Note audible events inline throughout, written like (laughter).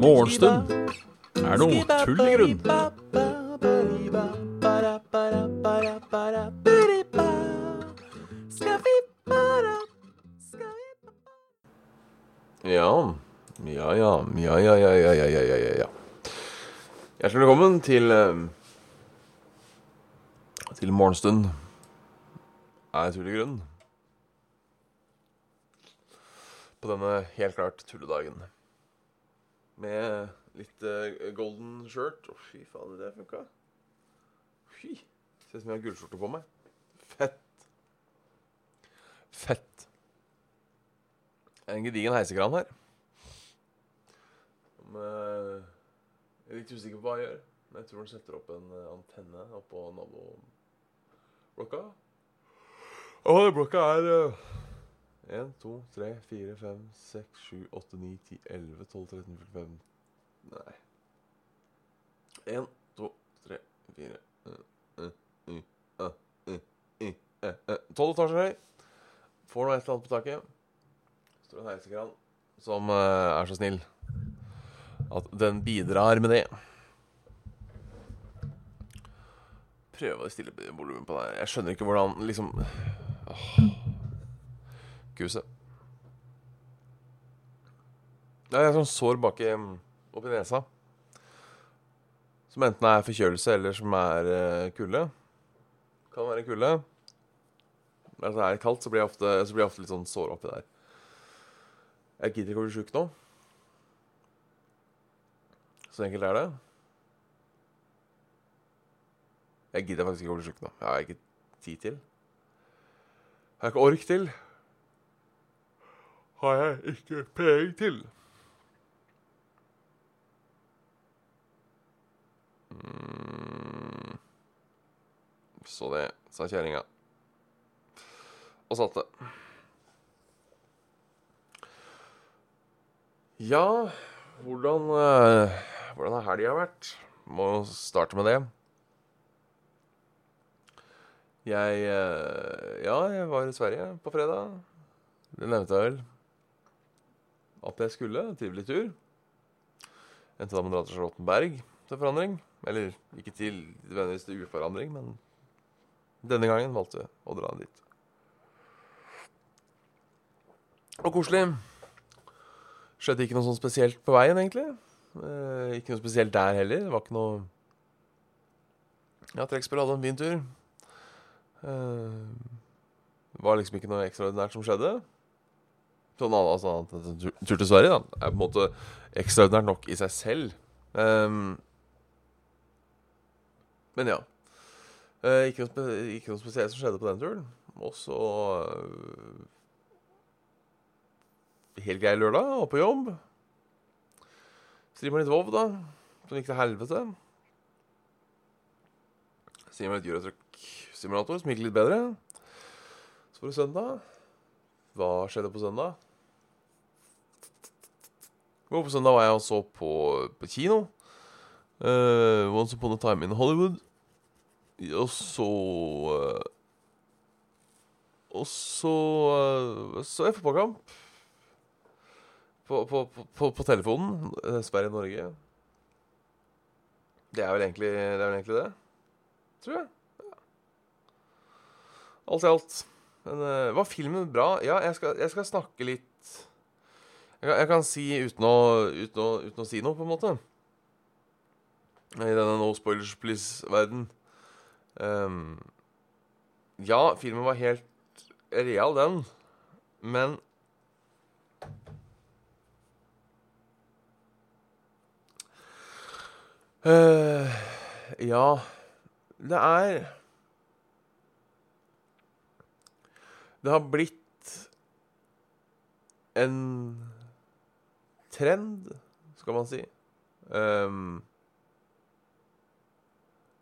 Morgenstund er noe tull i grunn. Ja, ja, ja, ja, ja, ja, ja, ja, ja, ja, ja. Hjertelig velkommen til Til morgenstund er tull i grunnen. På denne helt klart tulledagen. Med litt eh, golden shirt. Å, fy fader, det funka. Fy. Ser ut som jeg har gullskjorte på meg. Fett. Fett. En gedigen heisekran her. Som, eh, jeg er litt usikker på hva jeg gjør. Men jeg tror den setter opp en eh, antenne oppå naboblokka. Og den blokka er uh, 1, 2, 3, 4, 5, 6, 7, 8, 9, 10, 11, 12, 13, 14, 15 Nei. 1, 2, 3, 4 Tolv etasjer høy. Får nå et eller annet på taket. Står en heisekran som eh, er så snill at den bidrar med det. Prøve å stille volumet på deg. Jeg skjønner ikke hvordan liksom Kuse. Det er sånn sår baki oppi nesa. Som enten er forkjølelse eller som er eh, kulde. Kan være kulde. Når det er kaldt, så blir jeg ofte, blir jeg ofte litt sånn sår oppi der. Jeg gidder ikke å bli sjuk nå. Så enkelt er det. Jeg gidder faktisk ikke å bli sjuk nå. Jeg har ikke tid til. Jeg ikke ork til. Har jeg ikke penger til. Mm. Så det, sa kjerringa. Og satte. Ja, hvordan, eh, hvordan har helga vært? Må starte med det. Jeg eh, Ja, jeg var i Sverige på fredag. Det nevnte jeg vel. At jeg skulle. Trivelig tur. Endte da med å dra til Charlottenberg til forandring. Eller ikke til nødvendigvis til uforandring, men denne gangen valgte jeg å dra dit. Og koselig. Skjedde ikke noe sånn spesielt på veien, egentlig. Eh, ikke noe spesielt der heller. Det var ikke noe Ja, trekkspillet hadde en fin tur. Eh, det var liksom ikke noe ekstraordinært som skjedde. Sånn annet, annet enn en tur- til Sverige da, er på en måte ekstraordinært nok i seg selv. Um, men ja. Uh, ikke, noe ikke noe spesielt som skjedde på den turen. Og så uh, Helt grei lørdag, og på jobb. Streamer litt Vov, da. Som gikk til helvete. Streamer litt Eurotruck-simulator, som gikk litt bedre. Så var det søndag. Hva skjedde på søndag? Jo, på søndag var jeg og så på, på kino. Uh, Once Upon a Time in Hollywood. Og så uh, Og så uh, så fotballkamp. På, på, på, på, telefonen. eh, Sverige-Norge. Det er vel egentlig det. er vel egentlig det. Tror jeg. Alt i alt. Men uh, var filmen bra? Ja, jeg skal, jeg skal snakke litt jeg kan, jeg kan si uten å, uten, å, uten å si noe, på en måte. I denne no spoilers please-verden. Um, ja, filmen var helt real, den. Men uh, Ja, det er Det har blitt en trend, skal man si, um,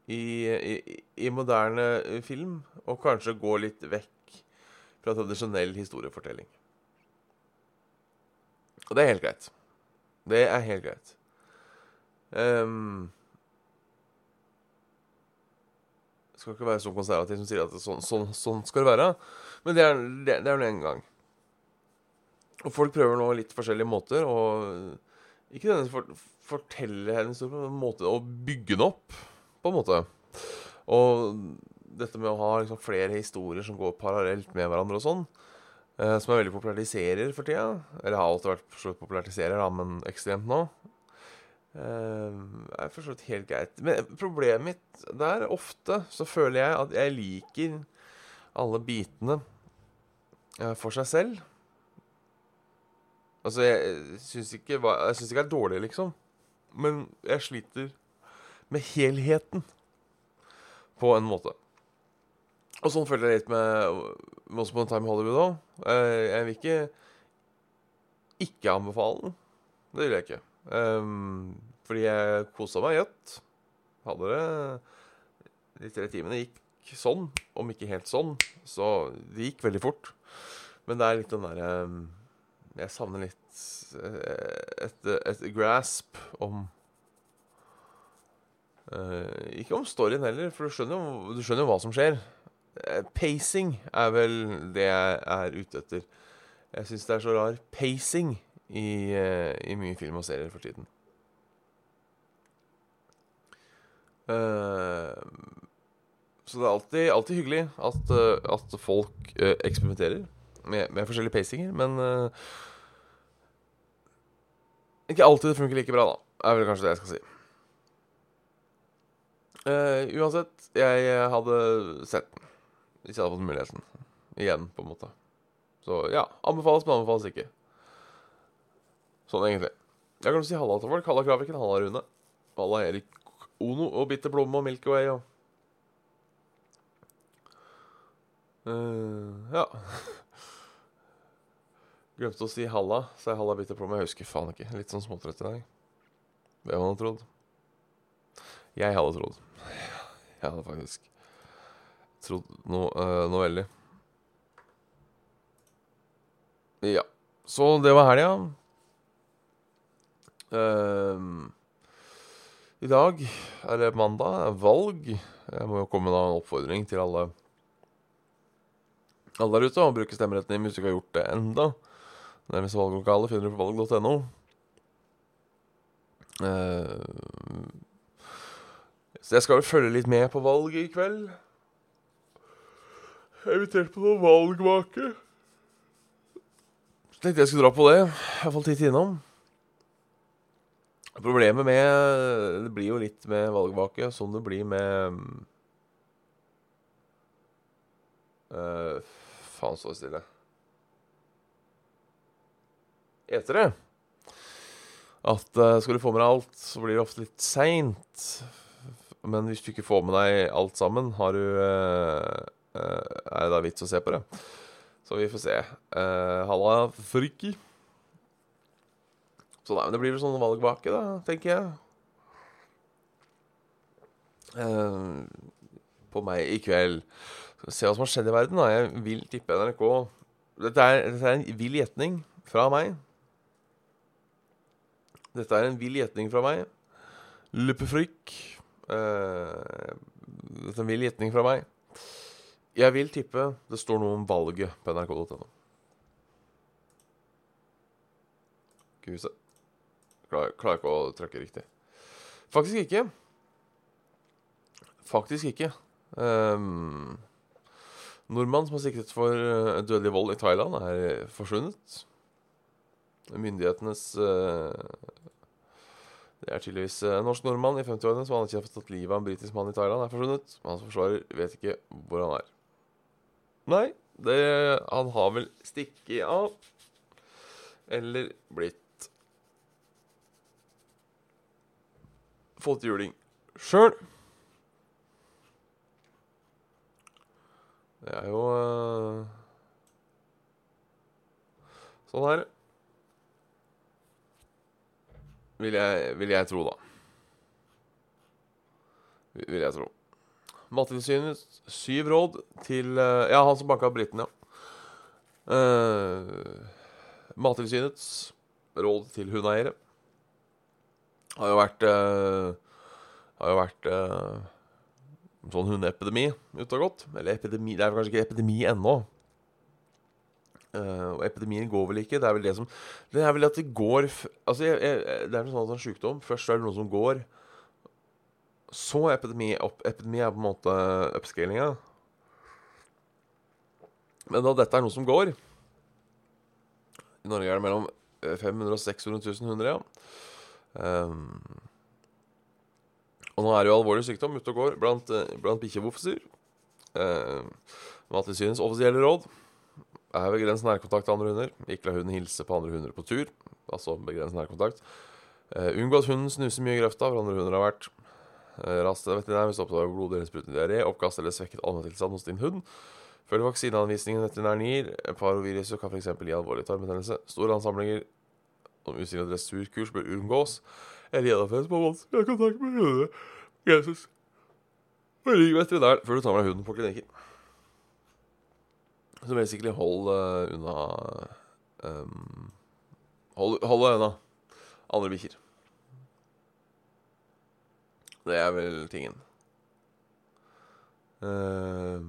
i, i, i moderne film, og kanskje gå litt vekk fra tradisjonell historiefortelling. Og det er helt greit. Det er helt greit. Um, skal ikke være så konservativ som sier at sånn, sånn, sånn skal det være. Men det er det, det er nå gang. Og folk prøver nå litt forskjellige måter å Ikke denne for, fortelle en historie, måte å bygge den opp, på en måte. Og dette med å ha liksom flere historier som går parallelt med hverandre og sånn, eh, som er veldig populariserer for tida. Eller har alltid vært populariserer, da, men ekstremt nå. Eh, er for så vidt helt greit. Men problemet mitt der, ofte, så føler jeg at jeg liker alle bitene eh, for seg selv. Altså, jeg syns ikke, jeg syns ikke det er dårlig, liksom. Men jeg sliter med helheten på en måte. Og sånn føler jeg litt med Once Upon a Time i Hollywood òg. Jeg vil ikke ikke anbefale den. Det vil jeg ikke. Um, fordi jeg kosa meg gjøtt. Hadde det De tre timene gikk sånn, om ikke helt sånn. Så det gikk veldig fort. Men det er litt den derre Jeg savner litt eh, et, et grasp om eh, Ikke om storyen heller, for du skjønner du skjønner jo hva som skjer. Eh, Pacing er vel det jeg er ute etter. Jeg syns det er så rar pacing i, eh, i mye film og serier for tiden. Eh, så det er alltid, alltid hyggelig at, eh, at folk eh, eksperimenterer med, med forskjellige pacinger, men eh, ikke alltid det funker like bra, da. Er vel kanskje det jeg skal si. Eh, uansett, jeg hadde sett den hvis jeg hadde fått muligheten. Igjen, på en måte. Så ja, anbefales, men anbefales ikke. Sånn egentlig. Jeg kan si halla til folk. Halla Kraviken, halla Rune. Halla Erik Ono og Bitte Plomme og Milky Way og Eh, Ja. (laughs) Glemte å si halla. Sa jeg halla Bitte Plomme? Jeg husker faen ikke. Litt sånn småtrøtt i dag. Hvem hadde trodd? Jeg hadde trodd. Jeg hadde faktisk trodd noe, uh, noe veldig. Ja. Så det var helga. Uh, I dag er det mandag, er valg. Jeg må jo komme med en oppfordring til alle alle der ute å bruke stemmeretten din hvis du ikke har gjort det enda. Nærmeste valglokale finner du på valg.no. Eh, så jeg skal vel følge litt med på valget i kveld. Jeg er invitert på noen valgvake. Så tenkte jeg skulle dra på det. Iallfall titte innom. Problemet med Det blir jo litt med valgvake som det blir med uh, Faen, står det stille. Etere. At uh, skal du få med deg alt, så blir det ofte litt seint. Men hvis du ikke får med deg alt sammen, har du uh, uh, er det da vits å se på det. Så vi får se. Halla, friki. Så nei, men det blir vel sånn valgvake, da, tenker jeg. På meg i kveld. Skal vi se hva som har skjedd i verden, da. Jeg vil tippe NRK. Dette er, dette er en vill gjetning fra meg. Dette er en vill gjetning fra meg. Luppefrykk. Uh, dette er en vill gjetning fra meg. Jeg vil tippe det står noe om valget på nrk.no. Skal vi se Klarer, ikke å trykke riktig. Faktisk ikke. Faktisk ikke. Um, nordmann som er siktet for eh, dødelig vold i Thailand, er forsvunnet. Myndighetenes eh, Det er tydeligvis en norsk nordmann i 50-årene som anerkjenner for tatt livet av en britisk mann i Thailand, er forsvunnet. Hans forsvarer vet ikke hvor han er. Nei, det, han har vel stikket av. Eller blitt Fått juling sjøl. Det er jo eh, Sånn er det. Vil jeg, vil jeg tro, da. Vil jeg tro. Mattilsynets syv råd til eh, Ja, han som banka briten, ja. Uh, Mattilsynets råd til hundeeiere har jo vært uh, Har jo vært eh, sånn hundeepidemi ute og gått. Eller epidemi Det er kanskje ikke epidemi ennå. Uh, og epidemien går vel ikke. Det er vel det som Det er vel at det går Altså, jeg, jeg, det er en sånn, at en sykdom Først er det noe som går. Så epidemi opp. Epidemi er på en måte upscalinga. Men da dette er noe som går I Norge er det mellom 500 og 600 000 hunder, ja. Um, og nå er det jo alvorlig sykdom ute og går blant, eh, blant bikkjeboffiser. Eh, Mattilsynets offisielle råd er begrenset nærkontakt til andre hunder. Ikke la hunden hilse på andre hunder på tur. Altså begrenset nærkontakt. Uh, unngå at hunden snuser mye i grøfta hvor andre hunder har vært. Uh, Raskt veterinær hvis du oppdager eller sprutende diaré, oppkast eller svekket allmenntilstand hos din hund. Følg vaksineanvisningen veterinæren gir. Paroviruset kan f.eks. gi alvorlig tarmbetennelse. Store ansamlinger om og dressurkurs bør unngås. Eller gjennomføres på vanskelig kontakt med hundene. Jesus. Ring veterinæren før du tar med deg hunden på klinikken. Så basically hold uh, unna um, Hold, deg unna andre bikkjer. Det er vel tingen. Uh,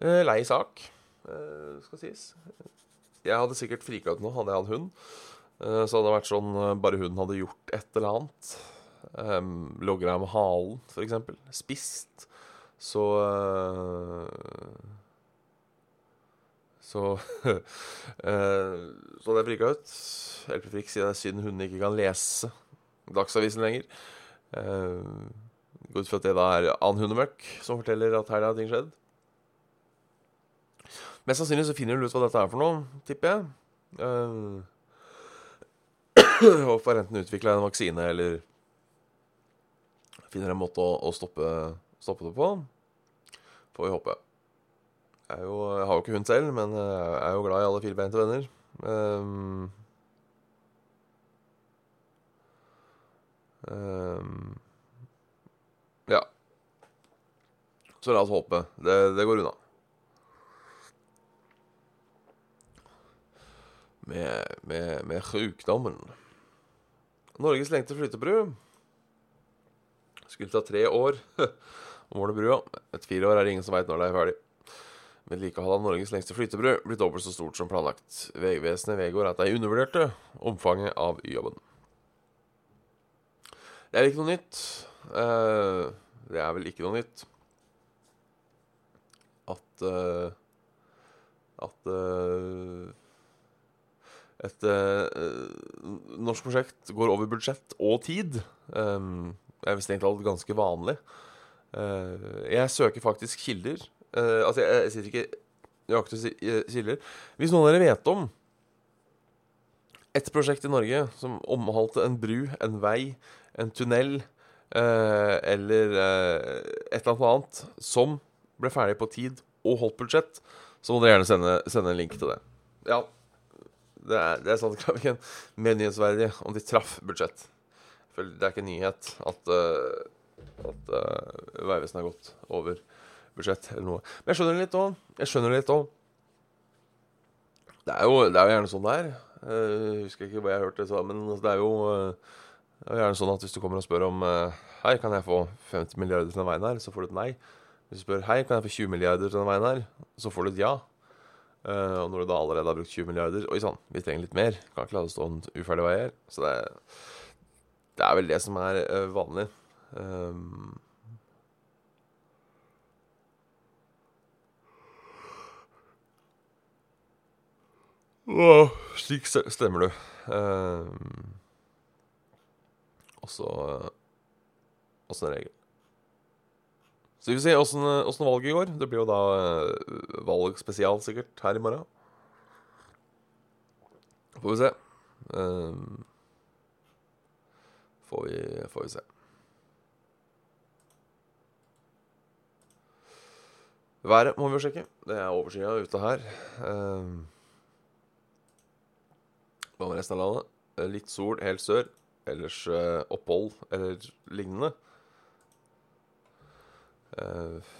lei sak, uh, skal sies. Jeg hadde sikkert frika ut nå, hadde jeg hatt hund. Eh, så hadde det vært sånn bare hunden hadde gjort et eller annet. Um, Logger med halen, f.eks. Spist. Så Så (laughs) Så hadde jeg frika ut. Hjelper ikke sier det er synd hunden ikke kan lese Dagsavisen lenger. Uh, Går ut fra at det da er annen hundemøkk som forteller at her har ting skjedd. Mest sannsynlig så finner du ut hva dette er for noe, tipper jeg. Uh, (clears throat) og får enten utvikla en vaksine eller finner en måte å, å stoppe, stoppe, det på. Får vi håpe. Jeg, jo, jeg, har jo ikke hund selv, men jeg er jo glad i alle firbeinte venner. Um, um, ja. Så la oss håpe. Det, det går unna. Med, med, med sjukdommen. Norges lengste flytebru. Skulle ta tre år (laughs) å måle brua. Et fire år er det ingen som veit når det er ferdig. Vedlikeholdet av Norges lengste flytebru blir dobbelt så stort som planlagt. Vegvesenet vedgår at de undervurderte omfanget av jobben. Det er ikke noe nytt. Eh, det er vel ikke noe nytt at eh, at eh, et uh, norsk prosjekt går over budsjett og tid. Um, er visst egentlig alt ganske vanlig. Uh, jeg søker faktisk kilder. Uh, altså, jeg, jeg sier ikke nøyaktige kilder. Hvis noen av dere vet om et prosjekt i Norge som omhalte en bru, en vei, en tunnel eller et eller annet annet som ble ferdig på tid og holdt budsjett, så må dere gjerne sende, sende en link til det. Ja, det er, det er sånn (laughs) Kraviken mer nyhetsverdig om de traff budsjett. For det er ikke nyhet at, uh, at uh, Vegvesenet har gått over budsjett eller noe. Men jeg skjønner det litt òg. Jeg skjønner det litt òg. Det, er jo, det er jo gjerne sånn det er. Jeg husker ikke hva jeg hørte, så, men altså, det er jo det er gjerne sånn at hvis du kommer og spør om Hei, kan jeg få 50 milliarder til den veien her? Så får du et nei. Hvis du spør Hei, kan jeg få 20 milliarder til den veien her? Så får du et ja. Uh, og når du da allerede har brukt 20 milliarder Oi sann, vi trenger litt mer. Kan ikke la det stå en uferdig vei her. Så det, det, er vel det som er uh, vanlig. Um, Åh, slik stemmer du. Um, også Også en regel. Så vi får se åssen valget går. Det blir jo da uh, valg spesial sikkert her i morgen. Får vi se. Um, får, vi, får vi se. Været må vi jo sjekke. Det er oversida ute her. Um, hva med resten av landet? Litt sol helt sør. Ellers uh, opphold eller lignende. Eh,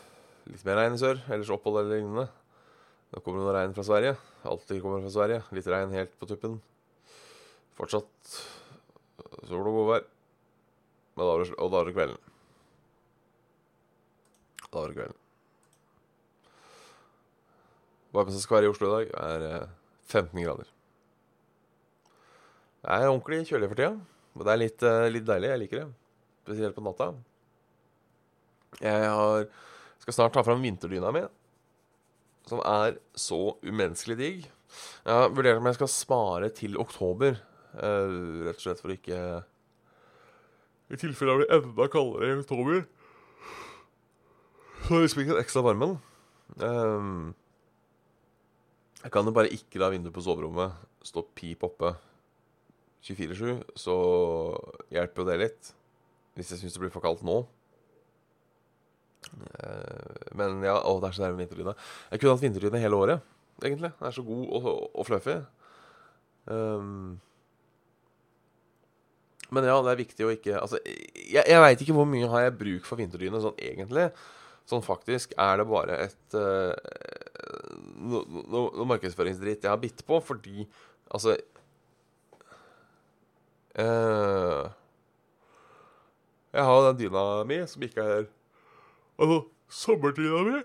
litt mer regn i sør, ellers opphold eller lignende. Da kommer det noe regn fra Sverige. Alltid kommer fra Sverige. Litt regn helt på tuppen. Fortsatt sol og godvær. Og da er det kvelden. Da var det kvelden. Varmeste som skal være i Oslo i dag, er eh, 15 grader. Det er ordentlig kjølig for tida. Og det er litt, eh, litt deilig. Jeg liker det. Spesielt på natta. Jeg har, skal snart ta fram vinterdyna mi, som er så umenneskelig digg. Jeg har vurdert om jeg skal spare til oktober, uh, rett og slett for ikke I tilfelle det blir enda kaldere i oktober, så liksom ikke ekstra varmen. Um, jeg kan jo bare ikke la vinduet på soverommet stå pip oppe 24-7, så hjelper jo det litt. Hvis jeg syns det blir for kaldt nå. Eh, Men ja, å, det er så deilig vinterdyne. Jeg kunne hatt vinterdyne hele året, egentlig. Den er så god og, og fluffy. Um, men ja, det er viktig å ikke Altså, jeg, jeg veit ikke hvor mye har jeg bruk for vinterdyne sånn egentlig. Sånn faktisk er det bare et uh, Noe no, no markedsføringsdritt jeg har bitt på, fordi altså uh, Jeg har den dyna mi som ikke er Altså, sommerdyna mi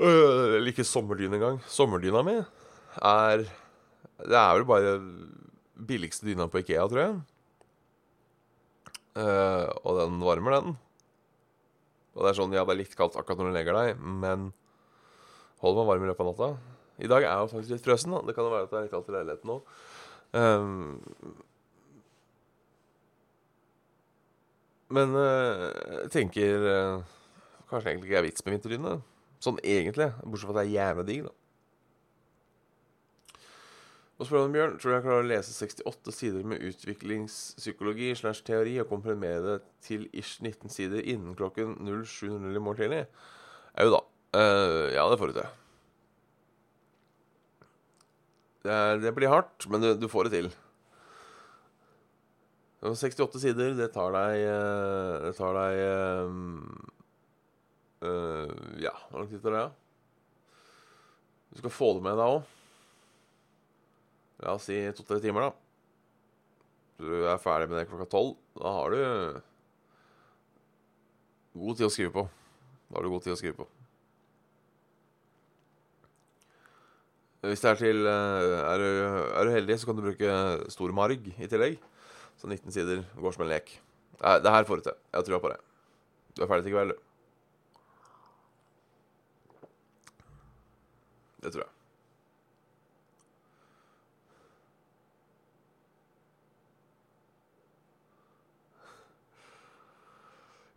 uh, Eller ikke sommerdyne engang. Sommerdyna mi er Det er vel bare billigste dyna på Ikea, tror jeg. Uh, og den varmer, den. Og det er sånn, ja, det er litt kaldt akkurat når du legger deg, men holder meg varm i løpet av natta. I dag er jeg jo faktisk litt frøsen, da. Det kan jo være at det er litt kaldt i leiligheten nå. Um, men uh, jeg tenker uh, Kanskje egentlig ikke er vits med vinterdyne. Sånn egentlig. Bortsett fra at det er jævla digg, da. Og spør om Bjørn, tror du jeg klarer å lese 68 sider med utviklingspsykologi slash teori og komprimere det til ish 19 sider innen klokken 07.00 i morgen tidlig? Jau da. Uh, ja, det får du til. Det, det blir hardt, men du, du, får det til. 68 sider, det tar deg uh, Det tar deg uh, Ja, hvor lang tid tar det? Du skal få det med deg òg. La oss si to-tre timer, da. Du er ferdig med det klokka tolv. Da har du god tid å skrive på. Da har du god tid å skrive på. Hvis det er til Er du, er du heldig, så kan du bruke stor marg i tillegg. Så 19 sider går som en lek. Det her får du til. Jeg har trua på det. Du er ferdig til i kveld, du. Det tror jeg.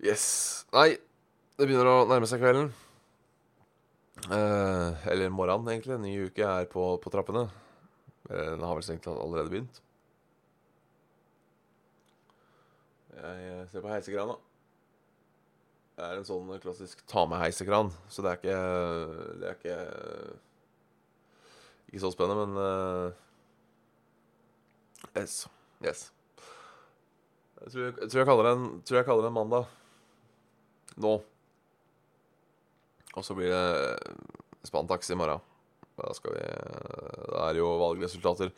Yes. Nei, det begynner å nærme seg kvelden. Eh, eller morgenen, egentlig. En ny uke er på, på trappene. Eh, den har vel tatt allerede begynt. Jeg ser på heisekrana. Det er en sånn klassisk ta med heisekran, så det er ikke Det er ikke Ikke så spennende, men uh, Yes. Yes. Jeg tror jeg, tror jeg, kaller det en, tror jeg kaller det en mandag nå. Og så blir det Spantax i morgen. Da skal vi Det er jo valgresultater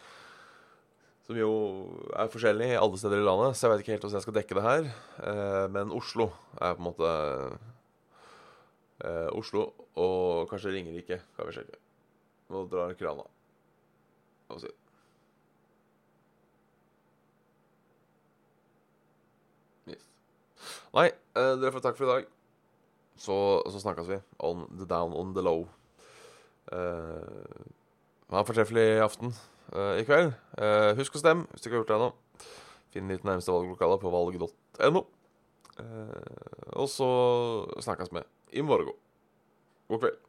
som jo er forskjellige alle steder i landet, så jeg vet ikke helt hvordan jeg skal dekke det her. Eh, men Oslo er på en måte eh, Oslo og kanskje Ringerike kan vi sjekke. Nå drar krana. Og oss. Yes. Nei, eh, dere får takk for i dag. Så, så snakkes vi on the down on the low. ha en fortreffelig aften uh, i kveld. Uh, husk å stemme hvis du ikke har gjort det ennå. Finn ditt nærmeste valglokale på valg.no. Uh, og så snakkes vi i morgen. God kveld.